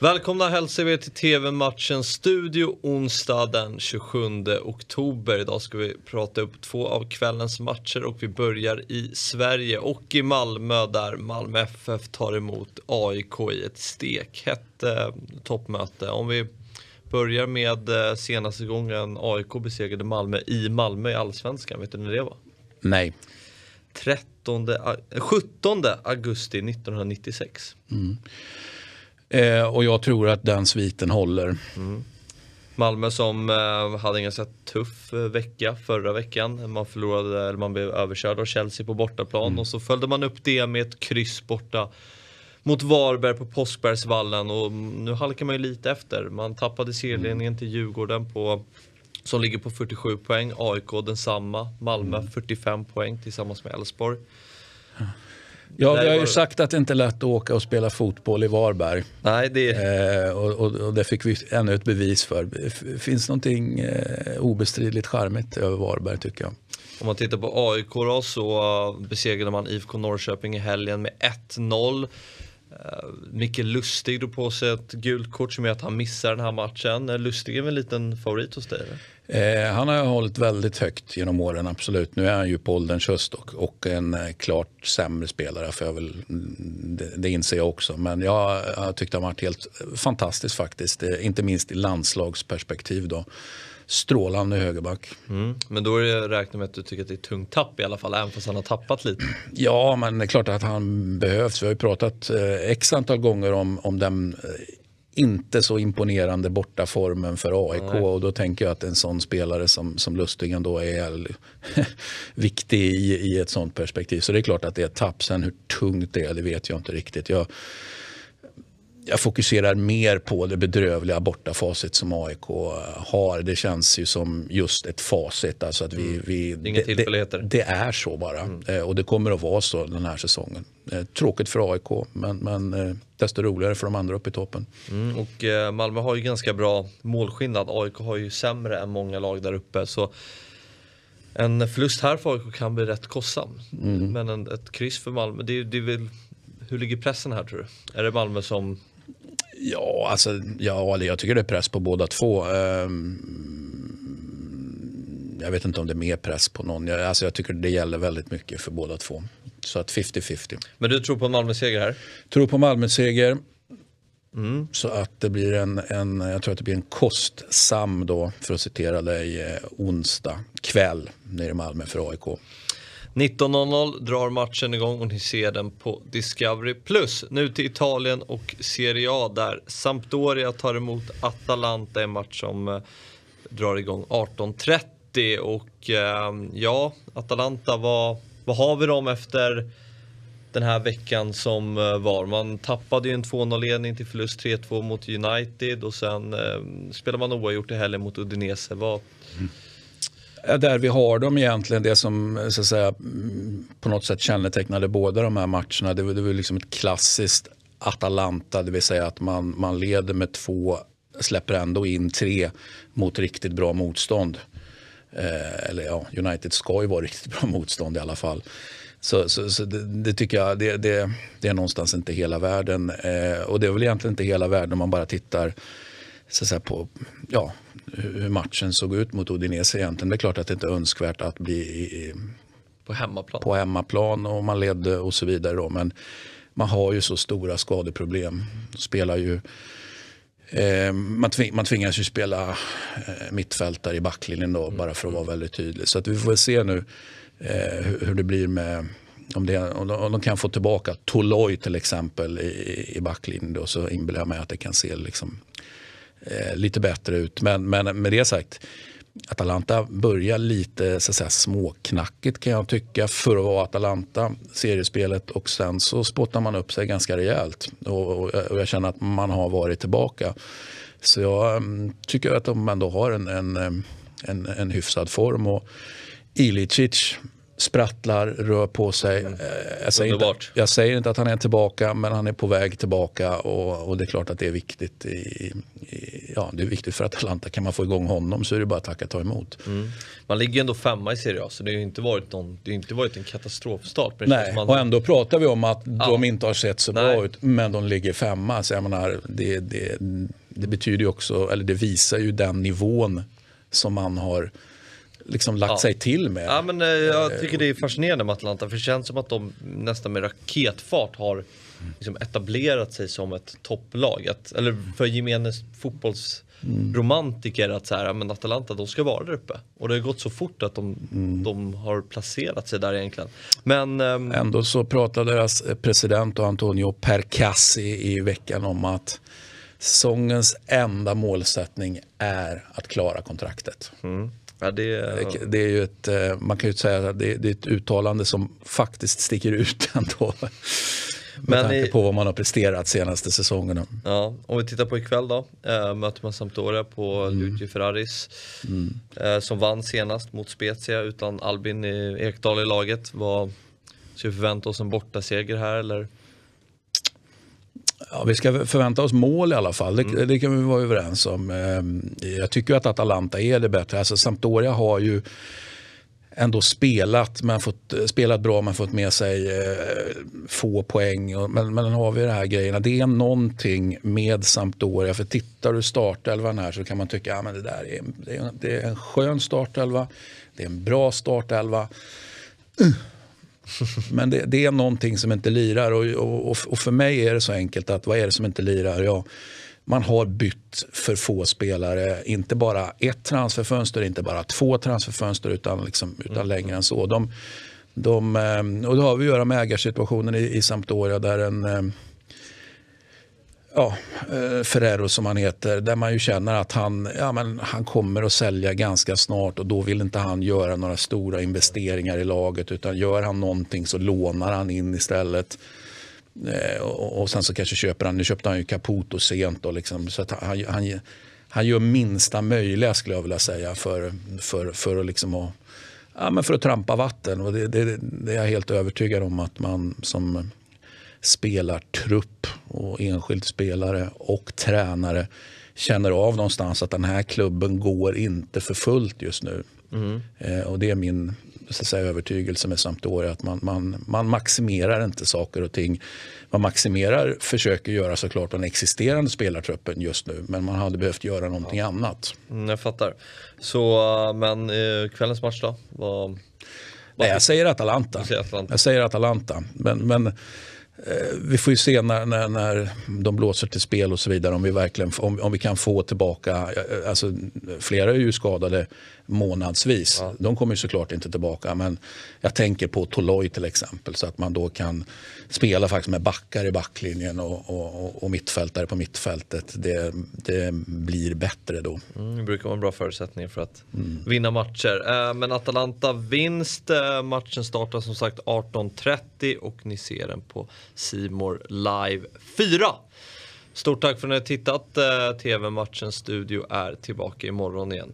Välkomna hälsar vi till TV-matchen Studio onsdag den 27 oktober. Idag ska vi prata upp två av kvällens matcher och vi börjar i Sverige och i Malmö där Malmö FF tar emot AIK i ett stekhett eh, toppmöte. Om vi börjar med eh, senaste gången AIK besegrade Malmö i Malmö i Allsvenskan. Vet du när det var? Nej. 13, 17 augusti 1996. Mm. Eh, och jag tror att den sviten håller. Mm. Malmö som eh, hade en ganska tuff eh, vecka förra veckan. Man förlorade, eller man blev överkörd av Chelsea på bortaplan mm. och så följde man upp det med ett kryss borta mot Varberg på Påskbergsvallen och nu halkar man ju lite efter. Man tappade serieledningen mm. till Djurgården på som ligger på 47 poäng, AIK densamma, Malmö mm. 45 poäng tillsammans med Elfsborg. Ja, vi har ju sagt att det inte är lätt att åka och spela fotboll i Varberg. Nej, det... Eh, och, och, och, det fick vi ännu ett bevis för. Det finns någonting eh, obestridligt charmigt över Varberg tycker jag. Om man tittar på AIK då, så besegrade man IFK Norrköping i helgen med 1-0. Uh, Micke Lustig drog på sig ett gult kort som gör att han missar den här matchen. Eh, Lustig är väl en liten favorit hos dig? Eh, han har hållit väldigt högt genom åren, absolut. Nu är han ju på ålderns höst och, och en eh, klart sämre spelare. För jag vill, mm, det, det inser jag också. Men jag, jag tyckte han varit helt fantastisk faktiskt. Eh, inte minst i landslagsperspektiv. Då strålande högerback. Mm. Men då är det räknat med att du tycker att det är ett tungt tapp i alla fall, även fast han har tappat lite? Ja, men det är klart att han behövs. Vi har ju pratat eh, x antal gånger om, om den eh, inte så imponerande bortaformen för AIK Nej. och då tänker jag att en sån spelare som, som Lustigen då är viktig i, i ett sånt perspektiv. Så det är klart att det är ett tapp. Sen hur tungt det är, det vet jag inte riktigt. Jag, jag fokuserar mer på det bedrövliga bortafacit som AIK har. Det känns ju som just ett facit. Alltså att vi, mm. vi, Inga tillfälligheter. Det, det, är så bara. Mm. Eh, och det kommer att vara så den här säsongen. Eh, tråkigt för AIK men, men eh, desto roligare för de andra uppe i toppen. Mm. Och Malmö har ju ganska bra målskillnad. AIK har ju sämre än många lag där uppe. Så en förlust här för AIK kan bli rätt kostsam. Mm. Men en, ett kryss för Malmö, det, det är väl hur ligger pressen här tror du? Är det Malmö som Ja, alltså, ja, jag tycker det är press på båda två. Ehm, jag vet inte om det är mer press på någon. Jag, alltså, jag tycker det gäller väldigt mycket för båda två. Så att 50-50. Men du tror på Malmö-seger här? Tror på Malmö-seger. Mm. Så att det blir en, en, jag tror att det blir en kostsam då, för att citera dig, eh, onsdag kväll nere i Malmö för AIK. 19.00 drar matchen igång och ni ser den på Discovery+. Nu till Italien och Serie A där Sampdoria tar emot Atalanta, en match som eh, drar igång 18.30 och eh, ja, Atalanta, vad, vad har vi dem efter den här veckan som eh, var. Man tappade ju en 2-0-ledning till förlust 3-2 mot United och sen eh, spelade man oavgjort i helgen mot Udinese. Vad, mm Eh, där vi har dem egentligen, det som eh, så att säga, mm, på något sätt kännetecknade båda de här matcherna, det var, det var liksom ett klassiskt Atalanta, det vill säga att man, man leder med två, släpper ändå in tre mot riktigt bra motstånd. Eh, eller ja, United ska ju vara riktigt bra motstånd i alla fall. Så, så, så det, det, tycker jag det, det, det, är någonstans inte hela världen. Eh, och det är väl egentligen inte hela världen om man bara tittar så säga, på ja, hur matchen såg ut mot Udinese egentligen. Det är klart att det inte är önskvärt att bli i, på hemmaplan. på hemmaplan och man ledde och så vidare. Då. Men man har ju så stora skadeproblem. Spelar ju, eh, man, tving, man tvingas ju spela eh, mittfältare i backlinjen då, mm. bara för att vara väldigt tydlig. Så att vi får väl se nu eh, hur, hur, det blir med om, det, om, de, om de kan få tillbaka Toloi till exempel i, i backlinjen då, så inbillar jag mig att det kan se liksom, eh, lite bättre ut. Men, men med det sagt, Atalanta börjar lite så säga, småknackigt kan jag tycka för att vara Atalanta, seriespelet. Och sen så spottar man upp sig ganska rejält. Och, och, och jag känner att man har varit tillbaka. Så jag um, tycker att de ändå har en, en, en, en hyfsad form. Och Ilicic sprattlar, rör på sig. Mm. Eh, jag, säger inte, jag, säger inte, att han är tillbaka, men han är på väg tillbaka och, och det är klart att det är viktigt i, i ja, det är viktigt för Atalanta. Kan man få igång honom så är det bara att tacka ta emot. Mm. Man ligger ändå femma i Serie A så det har inte varit, någon, det har inte varit en katastrofstart. Nej, man... och ändå pratar vi om att ja. de inte har sett så Nej. bra ut men de ligger femma. Så jag menar, det, det, det betyder också, eller det visar ju den nivån som man har liksom lagt ja. sig till med. Ja, men, eh, jag tycker det är fascinerande med Atlanta för det känns som att de nästan med raketfart har liksom etablerat sig som ett topplag. Att, eller för gemene fotbollsromantiker att så här, men Atalanta de ska vara där uppe. Och det har gått så fort att de, mm. de har placerat sig där egentligen. Men, um... Ändå så pratade deras president och Antonio Percassi i veckan om att säsongens enda målsättning är att klara kontraktet. Mm. Ja, det, är... det, är ju ett, eh, man kan ju säga att det, är ett uttalande som faktiskt sticker ut ändå. Med Men tanke i, på vad man har presterat senaste säsongerna. Ja, om vi tittar på ikväll då. Äh, möter man Sampdoria på mm. Luigi Ferraris. Mm. Äh, som vann senast mot Spezia utan Albin i Ekdal i laget. Vad, ska vi förvänta oss en bortaseger här eller? Ja, vi ska förvänta oss mål i alla fall, det, mm. det, kan vi vara överens om. Ehm, jag tycker att Atalanta är det bättre. Alltså Sampdoria har ju ändå spelat, men fått, spelat bra men fått med sig eh, få poäng. Men, men har vi de här grejerna. Det är någonting med Sampdoria. För tittar du startelvan här så kan man tycka att ja, det där är, det är, det är en skön startelva. Det är en bra startelva. Men det, det, är någonting som inte lirar och, och, och, för mig är det så enkelt att vad är det som inte lirar? Ja, man har bytt för få spelare. Inte bara ett transferfönster, inte bara två transferfönster utan, liksom, utan mm. längre än så. De, de, eh, och då har vi att göra med ägarsituationen i, i Sampdoria där en eh, ja, eh, Ferrero som han heter, där man ju känner att han, ja, men han kommer att sälja ganska snart och då vill inte han göra några stora investeringar i laget utan gör han någonting så lånar han in istället. Eh, och, sen så kanske köper han, nu köpte han ju Caputo sent då liksom, så att han, han, han gör minsta möjliga skulle jag vilja säga för, för, för att liksom ha, ja, men för att trampa vatten. Och det, det, det, är jag helt övertygad om att man som spelartrupp och enskild spelare och tränare känner av någonstans att den här klubben går inte för fullt just nu. Mm. Eh, och det är min så att säga, övertygelse med Sampdoria att man, man, man maximerar inte saker och ting. Man maximerar, försöker göra såklart den existerande spelartruppen just nu men man hade behövt göra någonting ja. annat. Mm, jag fattar. Så, men eh, kvällens match då? Vad, Nej, jag säger Atalanta. Säger Atalanta. Jag säger Atalanta. Men, men vi får ju se när, när, när de blåser till spel och så vidare om vi, verkligen, om, om vi kan få tillbaka, eh, alltså, flera är ju skadade månadsvis. Ja. De kommer ju såklart inte tillbaka men jag tänker på Toloi till exempel så att man då kan spela faktiskt med backar i backlinjen och, och, och mittfältare på mittfältet. Det, det blir bättre då. Mm, det brukar vara en bra förutsättning för att mm. vinna matcher. Eh, men Atalanta vinst, matchen startar som sagt 18.30 och ni ser den på Simor Live 4. Stort tack för att ni har tittat. Eh, TV-matchens studio är tillbaka imorgon igen.